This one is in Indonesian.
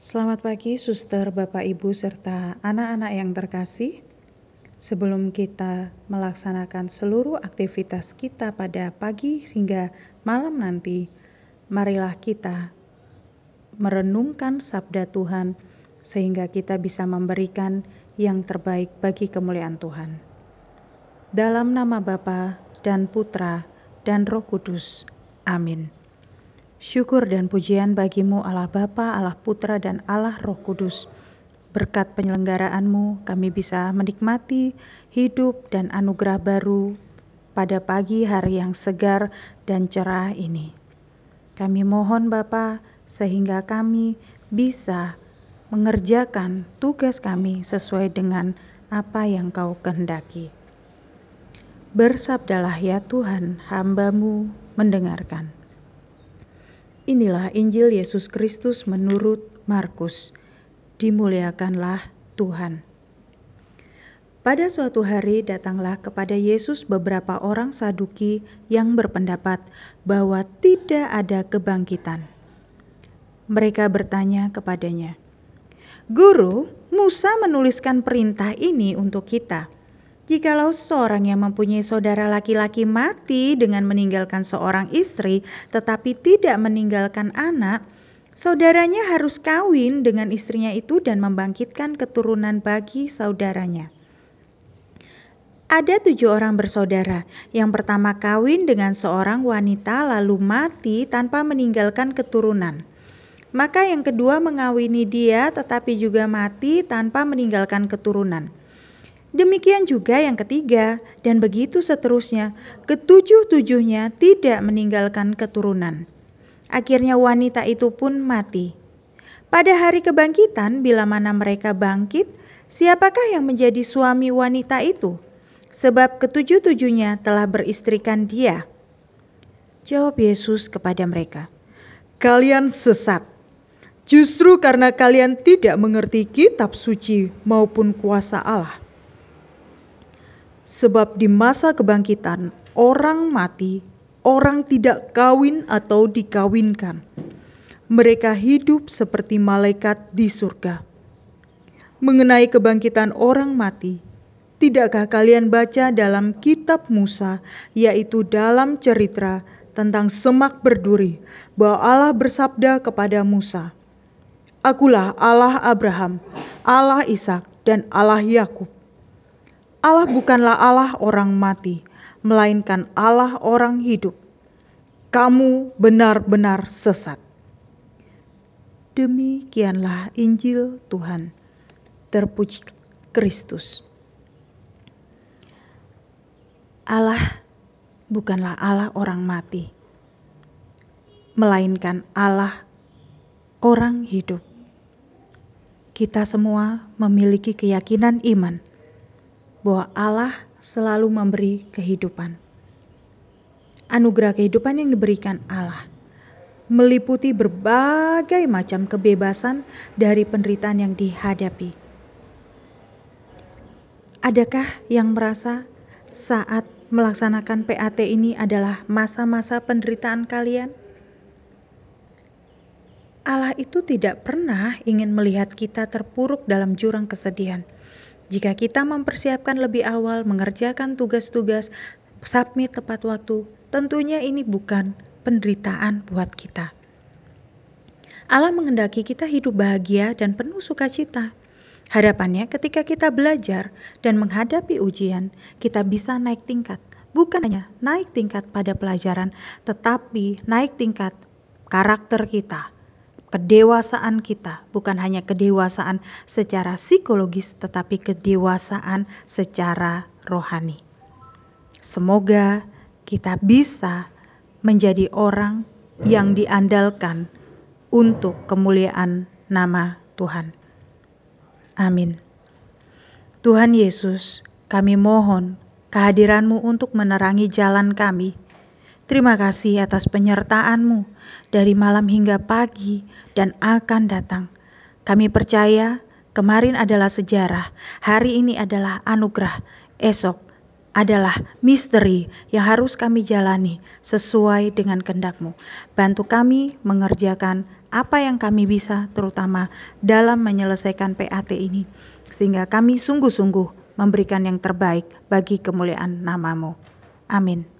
Selamat pagi, suster, bapak, ibu, serta anak-anak yang terkasih. Sebelum kita melaksanakan seluruh aktivitas kita pada pagi hingga malam nanti, marilah kita merenungkan sabda Tuhan sehingga kita bisa memberikan yang terbaik bagi kemuliaan Tuhan. Dalam nama Bapa dan Putra dan Roh Kudus. Amin. Syukur dan pujian bagimu Allah Bapa, Allah Putra dan Allah Roh Kudus. Berkat penyelenggaraanmu kami bisa menikmati hidup dan anugerah baru pada pagi hari yang segar dan cerah ini. Kami mohon Bapa sehingga kami bisa mengerjakan tugas kami sesuai dengan apa yang kau kehendaki. Bersabdalah ya Tuhan, hambamu mendengarkan. Inilah Injil Yesus Kristus menurut Markus. Dimuliakanlah Tuhan. Pada suatu hari datanglah kepada Yesus beberapa orang Saduki yang berpendapat bahwa tidak ada kebangkitan. Mereka bertanya kepadanya, "Guru, Musa menuliskan perintah ini untuk kita." Jikalau seorang yang mempunyai saudara laki-laki mati dengan meninggalkan seorang istri, tetapi tidak meninggalkan anak, saudaranya harus kawin dengan istrinya itu dan membangkitkan keturunan bagi saudaranya. Ada tujuh orang bersaudara. Yang pertama kawin dengan seorang wanita, lalu mati tanpa meninggalkan keturunan. Maka yang kedua mengawini dia, tetapi juga mati tanpa meninggalkan keturunan. Demikian juga yang ketiga, dan begitu seterusnya, ketujuh-tujuhnya tidak meninggalkan keturunan. Akhirnya wanita itu pun mati. Pada hari kebangkitan, bila mana mereka bangkit, siapakah yang menjadi suami wanita itu? Sebab ketujuh-tujuhnya telah beristrikan dia. Jawab Yesus kepada mereka, "Kalian sesat, justru karena kalian tidak mengerti kitab suci maupun kuasa Allah." Sebab di masa kebangkitan orang mati, orang tidak kawin atau dikawinkan. Mereka hidup seperti malaikat di surga. Mengenai kebangkitan orang mati, tidakkah kalian baca dalam kitab Musa, yaitu dalam cerita tentang semak berduri, bahwa Allah bersabda kepada Musa, Akulah Allah Abraham, Allah Ishak, dan Allah Yakub. Allah bukanlah Allah orang mati, melainkan Allah orang hidup. Kamu benar-benar sesat. Demikianlah Injil Tuhan. Terpuji Kristus. Allah bukanlah Allah orang mati, melainkan Allah orang hidup. Kita semua memiliki keyakinan iman bahwa Allah selalu memberi kehidupan. Anugerah kehidupan yang diberikan Allah meliputi berbagai macam kebebasan dari penderitaan yang dihadapi. Adakah yang merasa saat melaksanakan PAT ini adalah masa-masa penderitaan kalian? Allah itu tidak pernah ingin melihat kita terpuruk dalam jurang kesedihan jika kita mempersiapkan lebih awal, mengerjakan tugas-tugas, submit tepat waktu, tentunya ini bukan penderitaan buat kita. Allah mengendaki kita hidup bahagia dan penuh sukacita. Harapannya ketika kita belajar dan menghadapi ujian, kita bisa naik tingkat. Bukan hanya naik tingkat pada pelajaran, tetapi naik tingkat karakter kita, kedewasaan kita, bukan hanya kedewasaan secara psikologis, tetapi kedewasaan secara rohani. Semoga kita bisa menjadi orang yang diandalkan untuk kemuliaan nama Tuhan. Amin. Tuhan Yesus, kami mohon kehadiranmu untuk menerangi jalan kami Terima kasih atas penyertaan-Mu dari malam hingga pagi dan akan datang. Kami percaya kemarin adalah sejarah, hari ini adalah anugerah, esok adalah misteri yang harus kami jalani sesuai dengan kehendak-Mu. Bantu kami mengerjakan apa yang kami bisa terutama dalam menyelesaikan PAT ini sehingga kami sungguh-sungguh memberikan yang terbaik bagi kemuliaan namamu. Amin.